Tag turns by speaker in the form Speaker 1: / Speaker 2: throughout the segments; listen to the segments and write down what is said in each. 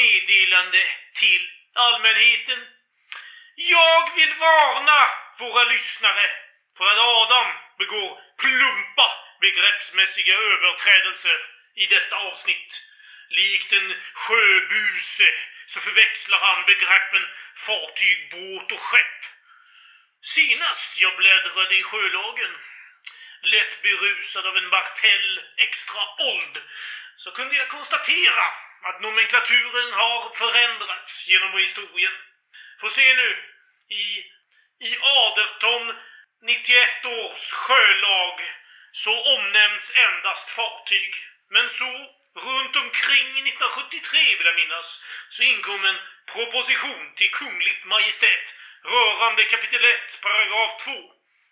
Speaker 1: meddelande till allmänheten. Jag vill varna våra lyssnare för att Adam begår plumpa begreppsmässiga överträdelser i detta avsnitt. Likt en sjöbuse så förväxlar han begreppen fartyg, båt och skepp. Senast jag bläddrade i sjölagen, lätt berusad av en Martell Extra Old, så kunde jag konstatera att nomenklaturen har förändrats genom historien. Får se nu, i, i Aderton 91 års sjölag så omnämns endast fartyg. Men så, runt omkring 1973 vill jag minnas, så inkom en proposition till Kungligt Majestät rörande kapitel 1, paragraf 2.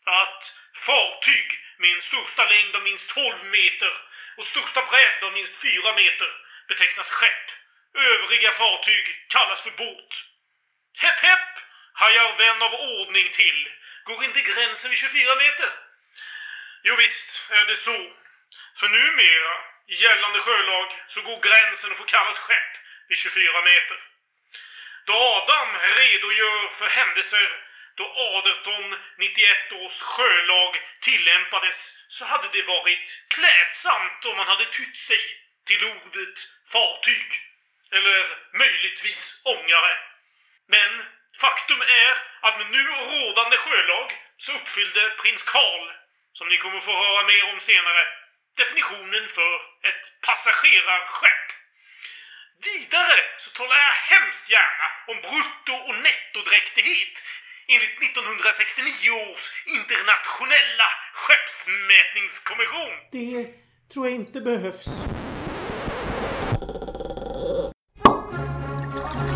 Speaker 1: Att fartyg med en största längd av minst 12 meter och största bredd av minst 4 meter betecknas skepp. Övriga fartyg kallas för båt. Hepp hepp, hajar vän av ordning till. Går inte gränsen vid 24 meter? Jo visst är det så. För numera, i gällande sjölag, så går gränsen att få kallas skepp vid 24 meter. Då Adam redogör för händelser då Aderton 91 års sjölag tillämpades så hade det varit klädsamt om man hade tytt sig till ordet fartyg. Eller möjligtvis ångare. Men faktum är att med nu rådande sjölag så uppfyllde prins Karl, som ni kommer få höra mer om senare, definitionen för ett passagerarskepp. Vidare så talar jag hemskt gärna om brutto och nettodräktighet enligt 1969 års internationella skeppsmätningskommission.
Speaker 2: Det tror jag inte behövs.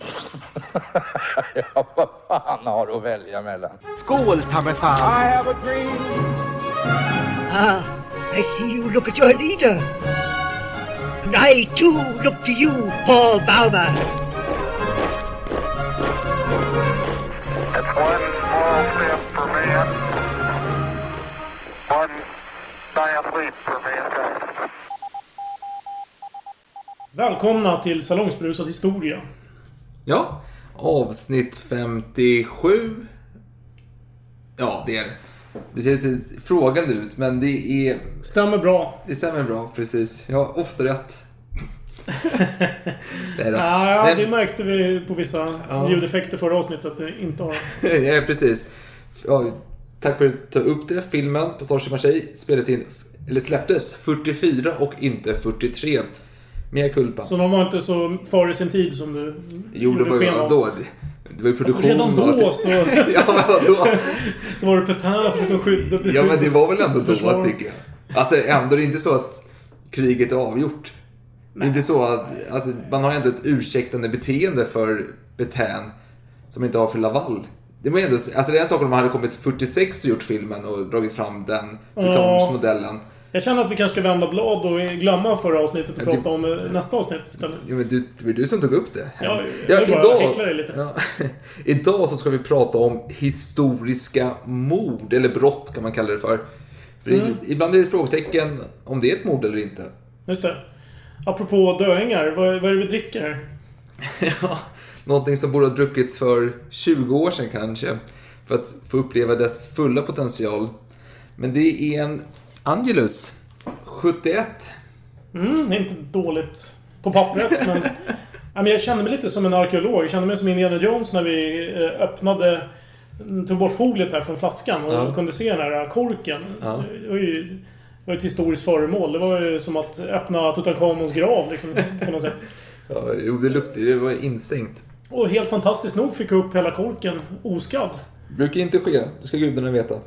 Speaker 3: ja, vad fan har du att välja mellan?
Speaker 4: Skål, ta mig fan!
Speaker 5: I have a dream.
Speaker 6: Ah, I see you look at your leader. And I too look to you, Paul Bauma.
Speaker 4: It's one small step for man. One giant leap for mankind.
Speaker 2: Välkomna till Salongsberusad historia.
Speaker 7: Ja, avsnitt 57. Ja, det är det. Det ser lite frågande ut, men det är...
Speaker 2: Stämmer bra.
Speaker 7: Det stämmer bra, precis. Jag har ofta rätt. Då.
Speaker 2: Ja,
Speaker 7: Men-
Speaker 2: det märkte vi på vissa
Speaker 7: Ja.
Speaker 2: ljudeffekter förra avsnittet att det inte har.
Speaker 7: ja, precis. Ja, tack för att ta upp det. Filmen på Sorge Marseille spelades in, eller släpptes 44 och inte 43. Mea culpa.
Speaker 2: Så de var inte så före sin tid som du
Speaker 7: Jo, det
Speaker 2: gjorde
Speaker 7: var ju då. Det, var ju produktion.
Speaker 2: Redan då så,
Speaker 7: ja, men vadå?
Speaker 2: så var det Petain försökte skydda...
Speaker 7: Ja, men det var väl ändå då,
Speaker 2: Försvar.
Speaker 7: tycker jag. Alltså, ändå det är inte så att kriget är avgjort. Det är inte så att... Alltså, man har ändå ett ursäktande beteende för Petain som inte har för Laval. Det var ändå... Alltså, det är en sak om man hade kommit 46 och gjort filmen och dragit fram den förklaringsmodellen.
Speaker 2: Jag känner att vi kanske ska vända blad och glömma förra avsnittet och
Speaker 7: Ja,
Speaker 2: prata om eh, nästa avsnitt istället.
Speaker 7: Ja, men du, det var du som tog upp det.
Speaker 2: Ja, jag vill bara häckla dig lite.
Speaker 7: Ja, idag så ska vi prata om historiska mord, eller brott kan man kalla det för. För
Speaker 2: Mm.
Speaker 7: ibland är det ett frågetecken om det är ett mord eller inte.
Speaker 2: Just det. Apropå döingar, vad, vad är det vi dricker?
Speaker 7: Ja, någonting som borde ha druckits för 20 år sedan kanske. För att få uppleva dess fulla potential. Men det är en Angelus 71.
Speaker 2: Mm, det är inte dåligt på pappret, men... Ja, men jag kände mig lite som en arkeolog. Jag kände mig som Indiana Jones när vi eh, öppnade... Tog bort foliet här från flaskan och
Speaker 7: Ja.
Speaker 2: kunde se den här korken.
Speaker 7: Ja.
Speaker 2: Det var ju det var ett historiskt föremål. Det var ju som att öppna Tutankhamons grav liksom, på något sätt.
Speaker 7: Ja, jo, det luktade det var instängt.
Speaker 2: Och helt fantastiskt nog fick jag upp hela korken oskadd.
Speaker 7: Brukar inte ske, det ska gudarna veta.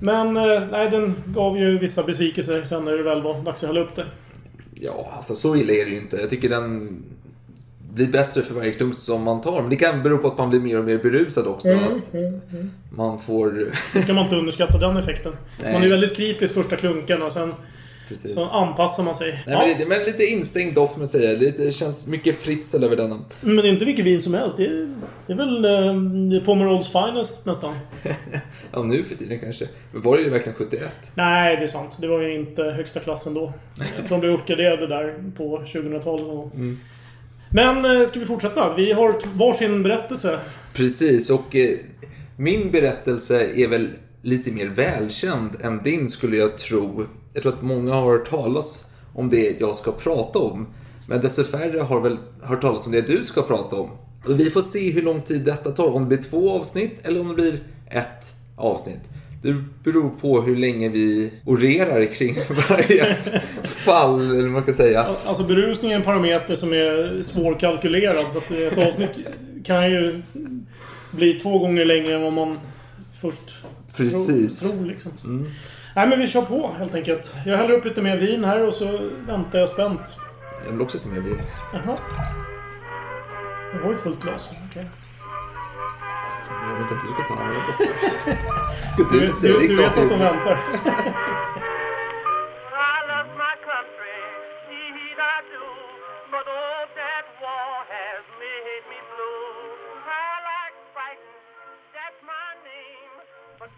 Speaker 2: Men eh, nej, den gav ju vissa besvikelser sen när det väl var dags att hälla upp det.
Speaker 7: Ja, alltså så illa är det ju inte. Jag tycker den... blir bättre för varje klunk som man tar. Men det kan bero på att man blir mer och mer berusad också.
Speaker 1: Mm,
Speaker 7: Att man får...
Speaker 1: Det ska man inte underskatta den effekten.
Speaker 7: Nej.
Speaker 1: Man är väldigt kritisk första klunken och sen
Speaker 7: Precis.
Speaker 1: så anpassar man sig.
Speaker 7: Nej,
Speaker 1: ja,
Speaker 7: men, det, men lite instängd doft med säga. Det, det känns mycket fritzel över denna.
Speaker 1: men det är inte vilket vin som helst. Det är, det är väl eh, Pomerols Finest nästan.
Speaker 7: Ja, nu för tiden kanske. Men var det ju verkligen 71?
Speaker 1: Nej, det är sant. Det var ju inte högsta klassen då. Jag tror de blev uppgraderade där på 2012. och- Men eh, ska vi fortsätta? Vi har varsin berättelse.
Speaker 7: Precis, och eh, min berättelse är väl lite mer välkänd än din skulle jag tro. Jag tror att många har hört talas om det jag ska prata om. Men desto färre har väl hört talas om det du ska prata om. Och vi får se hur lång tid detta tar. Om det blir två avsnitt eller om det blir ett avsnitt. Det beror på hur länge vi orerar kring varje fall, eller vad man ska säga.
Speaker 1: Alltså berusning är en parameter som är svårkalkylerad. Så att ett avsnitt kan ju bli två gånger längre än vad man först
Speaker 7: Precis.
Speaker 1: tror. tror liksom. Nej men vi kör på helt enkelt. Jag häller upp lite mer vin här och så väntar jag spänt.
Speaker 7: Jag vill också ta med vin.
Speaker 1: Jaha. Det var ju ett fullt glas. Okej.
Speaker 7: Jag vet inte att du ska ta den.
Speaker 1: Du,
Speaker 7: Du,
Speaker 1: du, du, vet vad som väntar.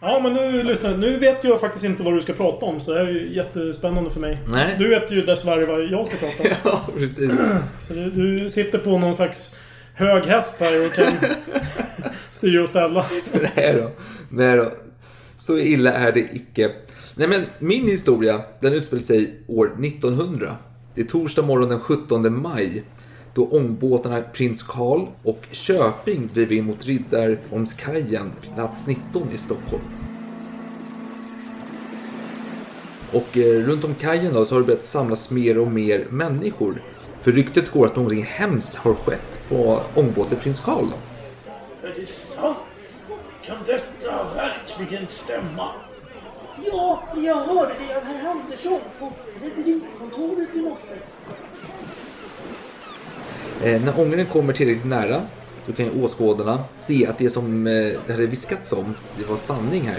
Speaker 1: Ja men nu lyssna. Nu vet jag faktiskt inte vad du ska prata om. Så det här är ju jättespännande för mig.
Speaker 7: Nej.
Speaker 1: Du vet ju dessvärre vad jag ska prata om.
Speaker 7: Ja, precis.
Speaker 1: Så du, du sitter på någon slags hög häst här och kan styra och ställa.
Speaker 7: Nej då. Nej då. Så illa är det icke. Nej men min historia, den utspelar sig år 1900. Det är torsdag morgon den 17 maj. Då ångbåtarna Prins Karl och Köping driver in mot Riddarholmskajen, plats 19 i Stockholm. Och eh, runt om kajen då så har det börjat samlas mer och mer människor. För ryktet går att någonting hemskt har skett på ångbåten Prins Karl. Då.
Speaker 1: Är det sant? Kan detta verkligen stämma?
Speaker 2: Ja, jag hörde det av herr Andersson på rederikontoret i morse.
Speaker 7: Eh, när ångaren kommer tillräckligt nära då kan ju åskådarna se att det som eh, det hade viskats om, det var sanning här.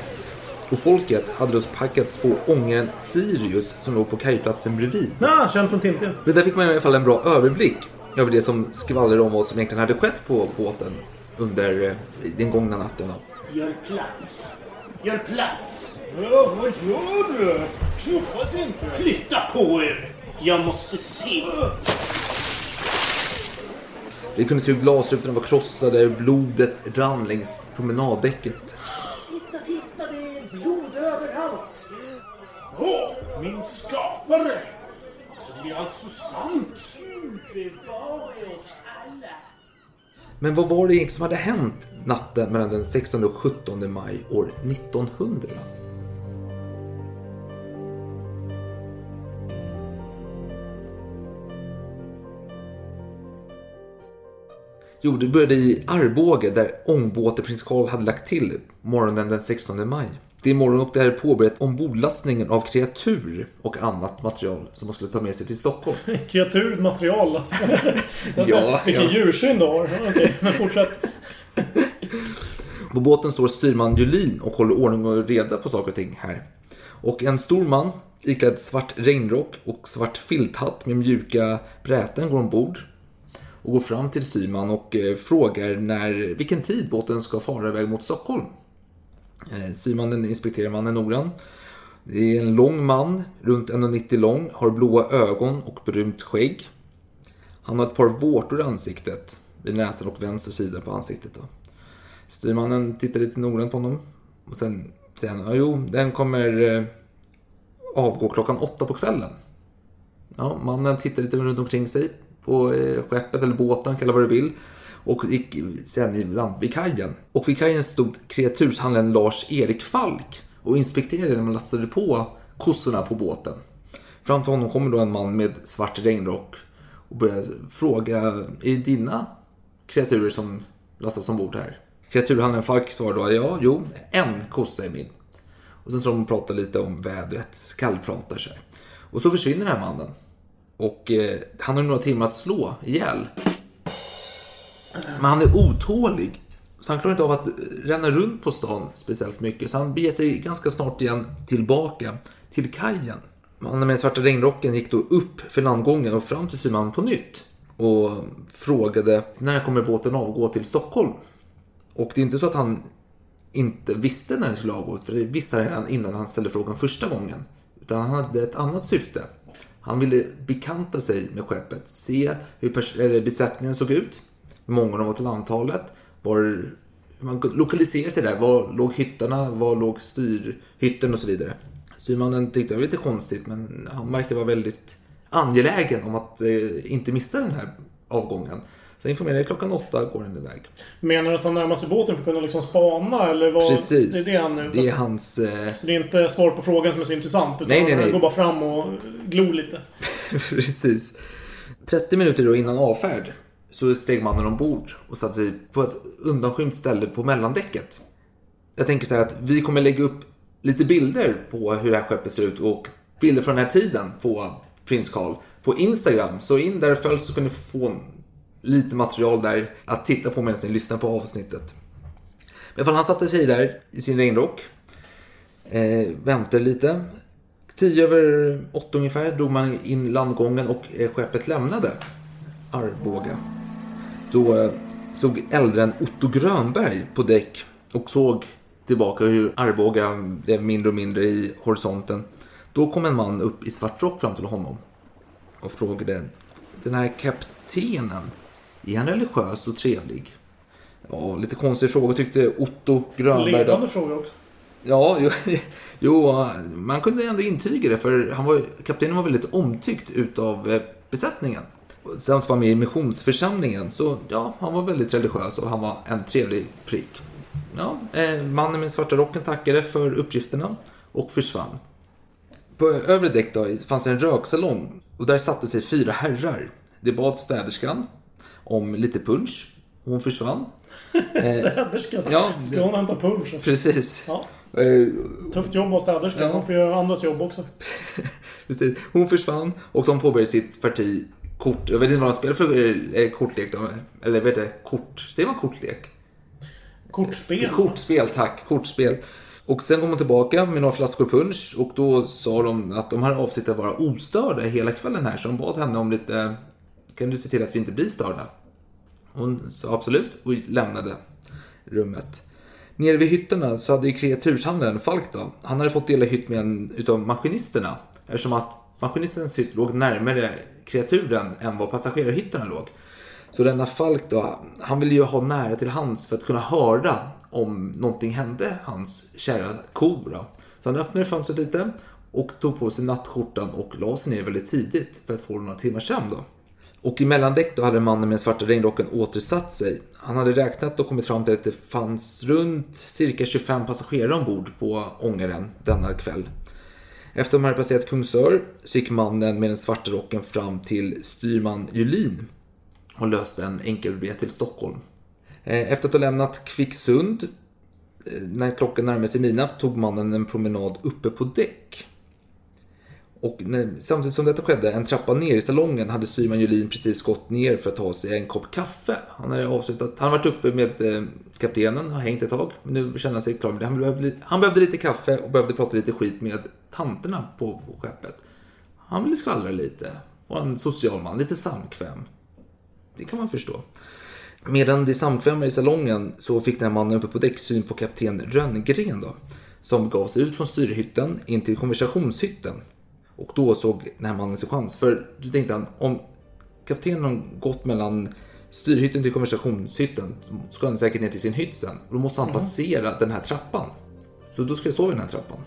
Speaker 7: Och folket hade då packats på ångaren Sirius som låg på kajplatsen bredvid.
Speaker 1: Ja, känd från Tintin.
Speaker 7: Men där fick man i alla fall en bra överblick över det som skvallrade om vad som egentligen hade skett på båten under eh, den gångna natten. Då.
Speaker 2: Gör plats. Gör plats. Ja, vad gör du? Knuffas inte. Flytta på er. Jag måste se.
Speaker 7: Vi kunde se hur glasrutorna var krossade, blodet rann längs promenaddäcket.
Speaker 2: Titta, titta, det är blod överallt.
Speaker 1: Åh, min skapare! Så det är alltså sant?
Speaker 2: Gud bevare oss alla.
Speaker 7: Men vad var det egentligen som hade hänt natten mellan den 16 och 17 maj år 1900? Jo, det började i Arboga där ångbåten Prins Karl hade lagt till morgonen den 16 maj. Det är morgon och det hade påbörjat ombordlastningen av kreatur och annat material som man skulle ta med sig till Stockholm.
Speaker 1: Kreaturmaterial alltså.
Speaker 7: Ja,
Speaker 1: Vilken
Speaker 7: ja.
Speaker 1: djursyn du har. Okej, men fortsätt.
Speaker 7: På båten står styrman Julin och håller ordning och reda på saker och ting här. Och en stor man iklädd svart regnrock och svart filthatt med mjuka bräten går ombord. Och går fram till styrman och eh, frågar när, vilken tid båten ska fara iväg mot Stockholm. Eh, Styrmannen inspekterar mannen noggrant. Det är en lång man, runt 1,90 lång, har blåa ögon och brunt skägg. Han har ett par vårtor i ansiktet, vid näsan och vänster sida på ansiktet. Då. Styrmannen tittar lite noggrant på honom. Och sen säger han, ja, jo, den kommer eh, avgå klockan åtta på kvällen. Ja, mannen tittar lite runt omkring sig på eh, skeppet eller båten, kalla vad du vill. Och gick sen ibland land vid kajen. Och vid kajen stod kreaturshandlaren Lars-Erik Falk och inspekterade när man lastade på kossorna på båten. Fram till honom kommer då en man med svart regnrock och börjar fråga, är det dina kreaturer som lastas ombord här? Kreaturhandlaren Falk svarar då, ja, jo, en kossa är min. Och sen så de pratar lite om vädret, kallpratar sig. Och så försvinner den här mannen. Och eh, han har några timmar att slå ihjäl. Men han är otålig. Så han klarar inte av att eh, ränna runt på stan speciellt mycket. Så han beger sig ganska snart igen tillbaka till kajen. Mannen med den svarta regnrocken gick då upp för landgången och fram till styrmannen på nytt. Och frågade när kommer båten avgå till Stockholm? Och det är inte så att han inte visste när den skulle avgå. För det visste han redan innan han ställde frågan första gången. Utan han hade ett annat syfte. Han ville bekanta sig med skeppet. Se hur eller besättningen såg ut. Hur många de var till antalet. Var, hur man lokaliserade sig där. Var låg hyttarna? Var låg styrhytten och så vidare. Styrmannen tyckte det var lite konstigt men han verkar vara väldigt angelägen om att eh, inte missa den här avgången. Så jag informerade klockan åtta går den iväg.
Speaker 1: Menar du att han närmar sig båten för att kunna liksom spana? Eller vad?
Speaker 7: Precis.
Speaker 1: Det är det han ute
Speaker 7: Det är hans... Eh,
Speaker 1: Så det är inte svar på frågan som är så intressant? Utan
Speaker 7: Nej, nej, nej.
Speaker 1: han går bara fram och glor lite?
Speaker 7: Precis. 30 minuter då innan avfärd så steg mannen ombord och satte sig på ett undanskymt ställe på mellandäcket. Jag tänker så här att vi kommer lägga upp lite bilder på hur det här skeppet ser ut och bilder från den här tiden på prins Carl på Instagram. Så in där och följ så kan ni få lite material där att titta på medan ni lyssnar på avsnittet. Men han satte sig där i sin regnrock. Eh, väntade lite. Tio över åtta ungefär drog man in landgången och eh, skeppet lämnade Arboga. Då eh, stod äldren Otto Grönberg på däck och såg tillbaka hur Arboga blev mindre och mindre i horisonten. Då kom en man upp i svart rock fram till honom och frågade Den här kaptenen, är han religiös och trevlig? Ja, lite konstig fråga tyckte Otto Grönberg. då.
Speaker 1: Ledande fråga också.
Speaker 7: Ja, jo, jo, man kunde ändå intyga det för han var, kaptenen var väldigt omtyckt utav eh, besättningen. Sen var han med i missionsförsamlingen så ja, han var väldigt religiös och han var en trevlig prick. Ja, eh, mannen med svarta rocken tackade för uppgifterna och försvann. På övre däck då fanns en röksalong och där satte sig fyra herrar. Det bad städerskan om lite punch. Hon försvann.
Speaker 1: Städerskan.
Speaker 7: ja,
Speaker 1: Ska hon hämta punsch? alltså?
Speaker 7: Precis.
Speaker 1: Ja.
Speaker 7: Eh,
Speaker 1: Tufft jobb av städerskan.
Speaker 7: Ja.
Speaker 1: Hon får göra andras jobb också.
Speaker 7: Precis. Hon försvann och de påbörjade sitt parti kort. Jag vet inte vad de spelar för eh, kortlek. De, eller vet det, kort. Säger man kortlek?
Speaker 1: Kortspel.
Speaker 7: Kortspel, tack. Kortspel. Och sen kom hon tillbaka med några flaskor punch och då sa de att de hade avsikt att vara ostörda hela kvällen här. Så de bad henne om lite, kan du se till att vi inte blir störda? Hon sa absolut och lämnade rummet. Nere vid hytterna så hade ju kreaturshandlaren Falk då, han hade fått dela hytt med en utav maskinisterna. Eftersom att maskinistens hytt låg närmare kreaturen än vad passagerarhytterna låg. Så denna Falk då, han ville ju ha nära till hands för att kunna höra om någonting hände hans kära ko då. Så han öppnade fönstret lite och tog på sig nattskjortan och la sig ner väldigt tidigt för att få några timmar sömn då. Och i mellandäck då hade mannen med den svarta regnrocken återsatt sig. Han hade räknat och kommit fram till att det fanns runt cirka 25 passagerare ombord på ångaren denna kväll. Efter att de hade passerat Kungsör så gick mannen med den svarta rocken fram till styrman Julin och löste en enkelbiljett till Stockholm. Eh, efter att ha lämnat Kvicksund, eh, när klockan närmade sig midnatt, tog mannen en promenad uppe på däck. Och när, samtidigt som detta skedde, en trappa ner i salongen, hade styrman Julin precis gått ner för att ta sig en kopp kaffe. Han hade avslutat, han hade varit uppe med eh, kaptenen, har hängt ett tag, men nu känner han sig klar med det. Han behövde, han behövde lite kaffe och behövde prata lite skit med tanterna på, på skeppet. Han ville skvallra lite, var en social man, lite samkväm. Det kan man förstå. Medan det samkvämade i salongen så fick den här mannen uppe på däck syn på kapten Rönngren då. Som gav sig ut från styrhytten in till konversationshytten. Och då såg den här mannen sin chans. För då tänkte han, om kaptenen har gått mellan styrhytten till konversationshytten så ska han säkert ner till sin hytt sen. Och då måste han
Speaker 1: Mm.
Speaker 7: passera den här trappan. Så då ska jag sova i den här trappan.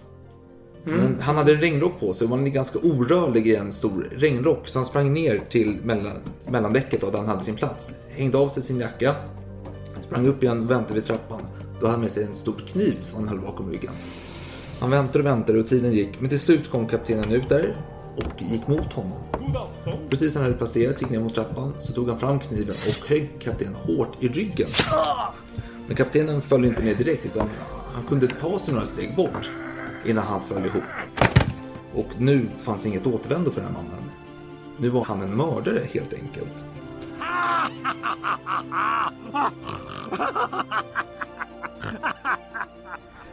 Speaker 1: Mm.
Speaker 7: Men han hade en regnrock på sig och var ganska orörlig i en stor regnrock. Så han sprang ner till mellan, mellandäcket då, där han hade sin plats. Hängde av sig sin jacka. Sprang upp igen och väntade vid trappan. Då hade han med sig en stor kniv som han höll bakom ryggen. Han väntade och väntade och tiden gick. Men till slut kom kaptenen ut där och gick mot honom. Precis när han hade passerat, gick ner mot trappan, så tog han fram kniven och högg kaptenen hårt i ryggen. Men kaptenen föll inte ner direkt utan han kunde ta sig några steg bort innan han föll ihop. Och nu fanns inget återvändo för den här mannen. Nu var han en mördare helt enkelt.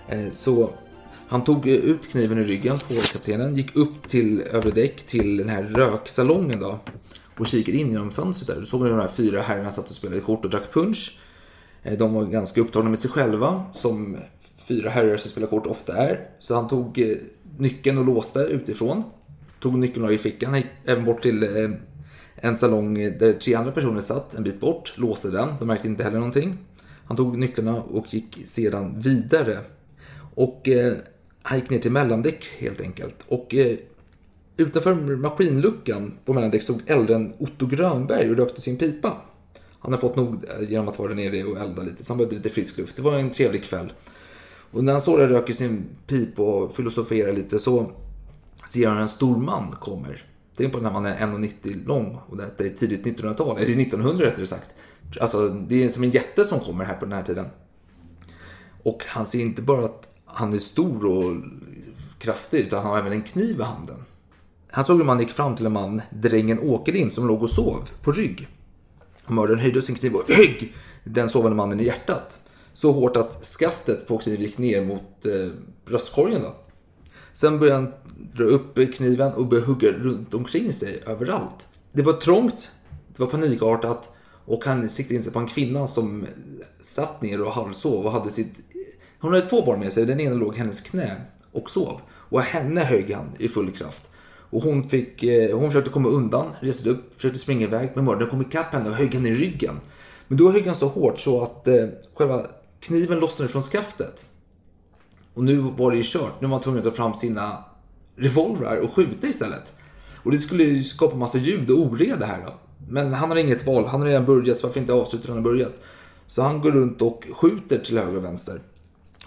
Speaker 7: Eh, så han tog ut kniven i ryggen på kaptenen, gick upp till övre däck till den här röksalongen då och kikade in genom fönstret där. Då såg man hur de här fyra herrarna satt och spelade kort och drack punch. Eh, de var ganska upptagna med sig själva, som fyra herrar som spelar kort ofta är. Så han tog eh, nyckeln och låste utifrån. Tog nyckeln och i fickan, gick även bort till eh, en salong där tre andra personer satt en bit bort, låste den. De märkte inte heller någonting. Han tog nycklarna och gick sedan vidare. Och han gick ner till mellandäck helt enkelt. Och eh, utanför maskinluckan på mellandäck stod äldren Otto Grönberg och rökte sin pipa. Han har fått nog eh, genom att vara där nere och elda lite, så han behövde lite frisk luft. Det var en trevlig kväll. Och när han står där och röker sin pipa och filosoferar lite så ser han en stor man kommer. Tänk på när man är 1,90 lång och detta är tidigt 1900-tal, eller 1900 rättare sagt. Alltså det är som en jätte som kommer här på den här tiden. Och han ser inte bara att han är stor och kraftig utan han har även en kniv i handen. Han såg hur man gick fram till en man, drängen Åkerlind, som låg och sov på rygg. Mördaren höjde sin kniv och högg den sovande mannen i hjärtat. Så hårt att skaftet på kniven gick ner mot eh, bröstkorgen. Då. Sen började han dra upp kniven och började hugga runt omkring sig överallt. Det var trångt, det var panikartat och han siktade in sig på en kvinna som satt ner och halvsov och hade sitt... Hon hade två barn med sig, den ena låg i hennes knä och sov. Och henne högg han i full kraft. Och hon, fick, eh, hon försökte komma undan, reste upp, försökte springa iväg. Men mördaren kom ikapp henne och högg henne i ryggen. Men då högg han så hårt så att eh, själva kniven lossnade från skaftet. Och nu var det ju kört. Nu var han tvungen att ta fram sina revolvrar och skjuta istället. Och det skulle ju skapa massa ljud och oreda här då. Men han har inget val. Han har redan börjat så varför inte avsluta när han har börjat? Så han går runt och skjuter till höger och vänster.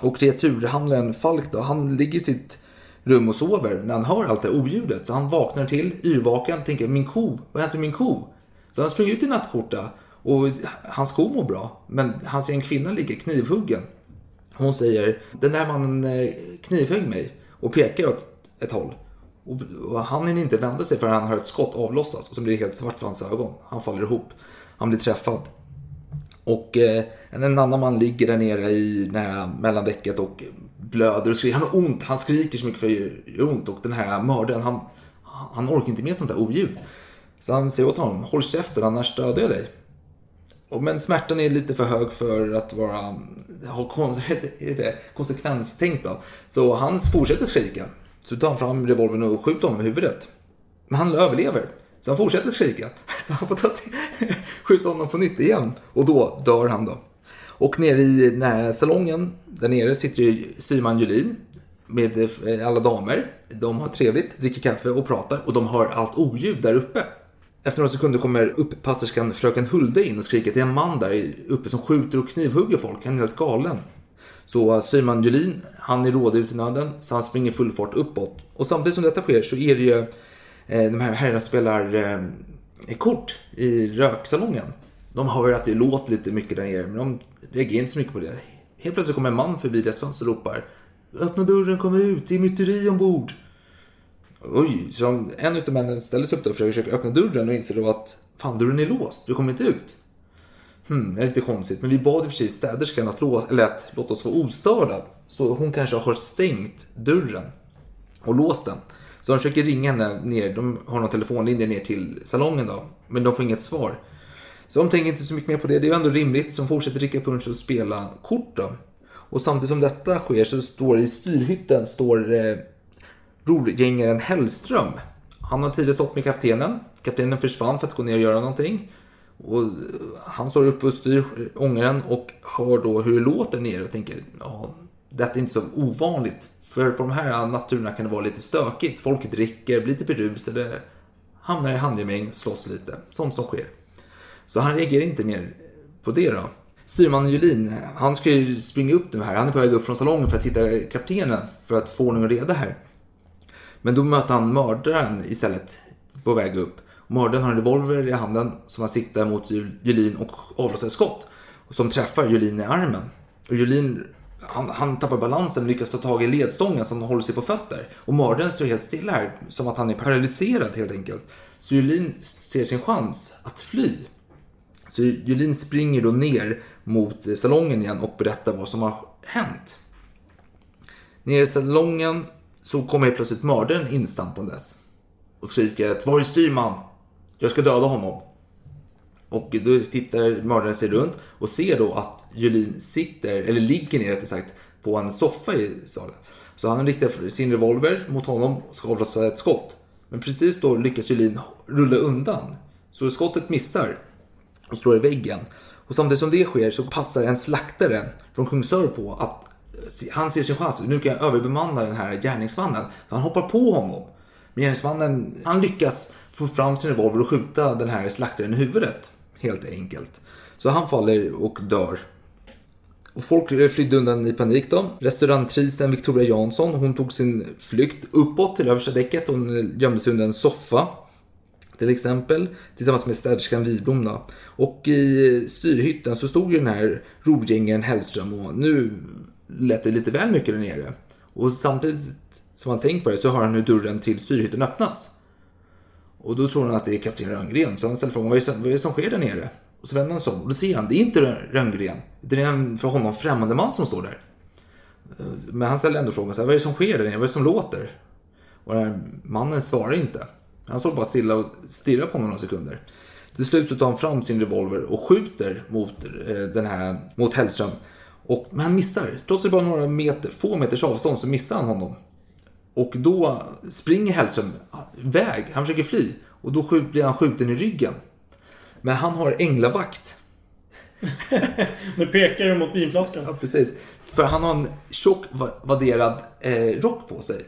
Speaker 7: Och kreaturhandlaren Falk då, han ligger i sitt rum och sover när han hör allt det här oljudet. Så han vaknar till, yrvaken, tänker min ko, vad hände med min ko? Så han springer ut i nattskjorta och hans ko mår bra. Men han ser en kvinna ligga knivhuggen. Hon säger, den där mannen eh, knivhögg mig och pekar åt ett håll. Och, och han hinner inte vända sig förrän han hör ett skott avlossas och så blir det helt svart för hans ögon. Han faller ihop. Han blir träffad. Och eh, en annan man ligger där nere i nära mellandäcket och blöder och skriker. Han har ont, han skriker så mycket för det gör ont. Och den här mördaren, han, han orkar inte med sånt där oljud. Så han säger åt honom, håll käften annars dödar jag dig. Och, men smärtan är lite för hög för att vara ha kon- konsekvenstänkt. Då. Så han fortsätter skrika. Så tar han fram revolvern och skjuter honom i huvudet. Men han överlever. Så han fortsätter skrika. Så han får ta till, skjuta honom på nytt igen. Och då dör han då. Och nere i den här salongen, där nere sitter ju styrman Julin med eh, alla damer. De har trevligt, dricker kaffe och pratar och de hör allt oljud där uppe. Efter några sekunder kommer uppasserskan fröken Hulde in och skriker till en man där uppe som skjuter och knivhugger folk. Han är helt galen. Så eh, styrman Julin, han är rådig ut i nöden, så han springer full fart uppåt. Och samtidigt som detta sker så är det ju Eh, de här herrarna spelar eh, kort i röksalongen. De hör att det låter lite mycket där nere, men de reagerar inte så mycket på det. Helt plötsligt kommer en man förbi deras fönster och ropar Öppna dörren, kom ut, det är myteri ombord. Oj, så de, en utav männen ställer sig upp och försöker öppna dörren och inser då att fan, dörren är låst, du kommer inte ut. Hmm, det är lite konstigt, men vi bad i och för sig städerskan att, lås, eller att låta oss vara ostörda. Så hon kanske har stängt dörren och låst den. Så de försöker ringa henne ner, de har någon telefonlinje ner till salongen då, men de får inget svar. Så de tänker inte så mycket mer på det, det är ju ändå rimligt, så de fortsätter dricka punch och spela kort då. Och samtidigt som detta sker så står i styrhytten står eh, rorgängaren Hellström. Han har tidigare stått med kaptenen. Kaptenen försvann för att gå ner och göra någonting. Och eh, han står uppe och styr ångaren och hör då hur det låter nere och tänker ja, detta är inte så ovanligt. För på de här naturerna kan det vara lite stökigt. Folk dricker, blir lite berusade, hamnar i handgemäng, slåss lite. Sånt som sker. Så han reagerar inte mer på det då. Styrmannen Julin, han ska ju springa upp nu här. Han är på väg upp från salongen för att hitta kaptenen för att få ordning och reda här. Men då möter han mördaren istället på väg upp. Mördaren har en revolver i handen som han siktar mot Julin och avlossar ett skott. Som träffar Julin i armen. Och Julin han, han tappar balansen lyckas ta tag i ledstången som håller sig på fötter. Och mördaren står helt stilla här, som att han är paralyserad helt enkelt. Så Julin ser sin chans att fly. Så Julin springer då ner mot salongen igen och berättar vad som har hänt. Nere i salongen så kommer helt plötsligt mördaren instampandes och skriker att var är styrman? Jag ska döda honom. Och då tittar mördaren sig runt och ser då att Julin sitter, eller ligger ner rättare sagt, på en soffa i salen. Så han riktar sin revolver mot honom och ska avlossa ett skott. Men precis då lyckas Julin rulla undan. Så skottet missar och slår i väggen. Och samtidigt som det sker så passar en slaktare från Kungsör på att han ser sin chans. Nu kan jag överbemanna den här gärningsmannen. Så han hoppar på honom. Men gärningsmannen han lyckas få fram sin revolver och skjuta den här slaktaren i huvudet. Helt enkelt. Så han faller och dör. Och folk flydde undan i panik då. Restaurangtrisen Victoria Jansson, hon tog sin flykt uppåt till översta däcket. Hon gömde sig under en soffa. Till exempel. Tillsammans med städerskan Widblom. Och i styrhytten så stod ju den här rovgängaren Hellström och nu lät det lite väl mycket där nere. Och samtidigt som han tänkt på det så hör han hur dörren till styrhytten öppnas. Och då tror han att det är kapten Rönngren. Så han ställer frågan, vad är, det vad är det som sker där nere? Och så vänder han sig om och då ser han, det är inte Rönngren. Det är en för honom främmande man som står där. Eh, men han ställer ändå frågan, så här, vad är det som sker där nere? Vad är det som låter? Och den här mannen svarar inte. Han står bara stilla och stirrar på honom några sekunder. Till slut så tar han fram sin revolver och skjuter mot, eh, den här, mot Hellström. Och, men han missar. Trots att det bara är några meter, få meters avstånd så missar han honom. Och då springer Hellström iväg. Han försöker fly. Och då blir han skjuten i ryggen. Men han har änglavakt.
Speaker 1: Nu pekar du mot vinflaskan.
Speaker 7: Ja, precis. För han har en tjock va- vadderad eh, rock på sig.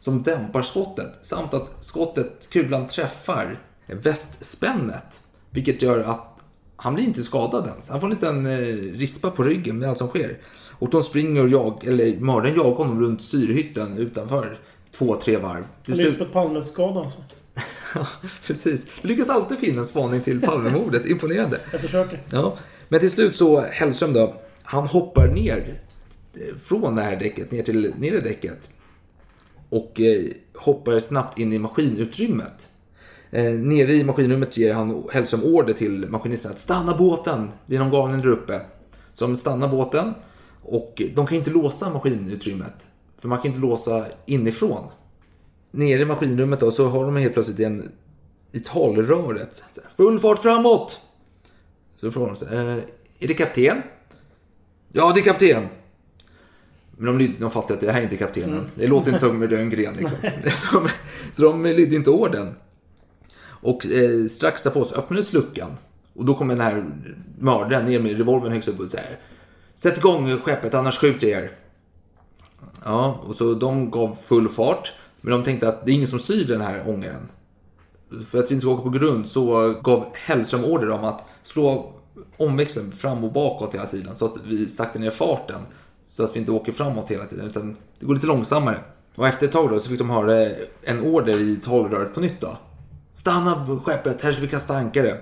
Speaker 7: Som dämpar skottet. Samt att skottet, kulan träffar västspännet. Vilket gör att han blir inte skadad ens. Han får en liten eh, rispa på ryggen med allt som sker. Och de springer och jag, eller mördaren jagar honom runt styrhytten utanför två, tre varv. Till slut,
Speaker 1: Lisbeth Palme-skadan alltså.
Speaker 7: precis. Det lyckas alltid finna en spaning till Palmemordet. Imponerande.
Speaker 1: Jag försöker.
Speaker 7: Ja. Men till slut så, Hellström då, han hoppar ner eh, från det här däcket ner till nedre däcket. Och eh, hoppar snabbt in i maskinutrymmet. Eh, nere i maskinrummet ger han Hellström order till maskinisten att stanna båten. Det är någon galning där uppe. Så de stannar båten. Och de kan inte låsa maskinutrymmet. För man kan inte låsa inifrån. Nere i maskinrummet då så har de helt plötsligt en, i talröret. här, Full fart framåt! Så frågar de sig, eh, är det kapten? Ja, det är kapten. Men de, lyd- de fattar att det här är inte kaptenen. Det låter inte som Rönngren liksom. så, de- så de lydde inte orden. Och eh, strax därpå så öppnades luckan. Och då kommer den här mördaren ner med revolvern högst upp och säger Sätt igång skeppet annars skjuter jag er. Ja, och så de gav full fart. Men de tänkte att det är ingen som styr den här ångaren. För att vi inte ska åka på grund så gav Hellström order om att slå omväxeln fram och bakåt hela tiden. Så att vi saktar ner farten. Så att vi inte åker framåt hela tiden. Utan det går lite långsammare. Och efter ett tag då så fick de höra en order i talröret på nytt då. Stanna skeppet, här ska vi kasta ankare.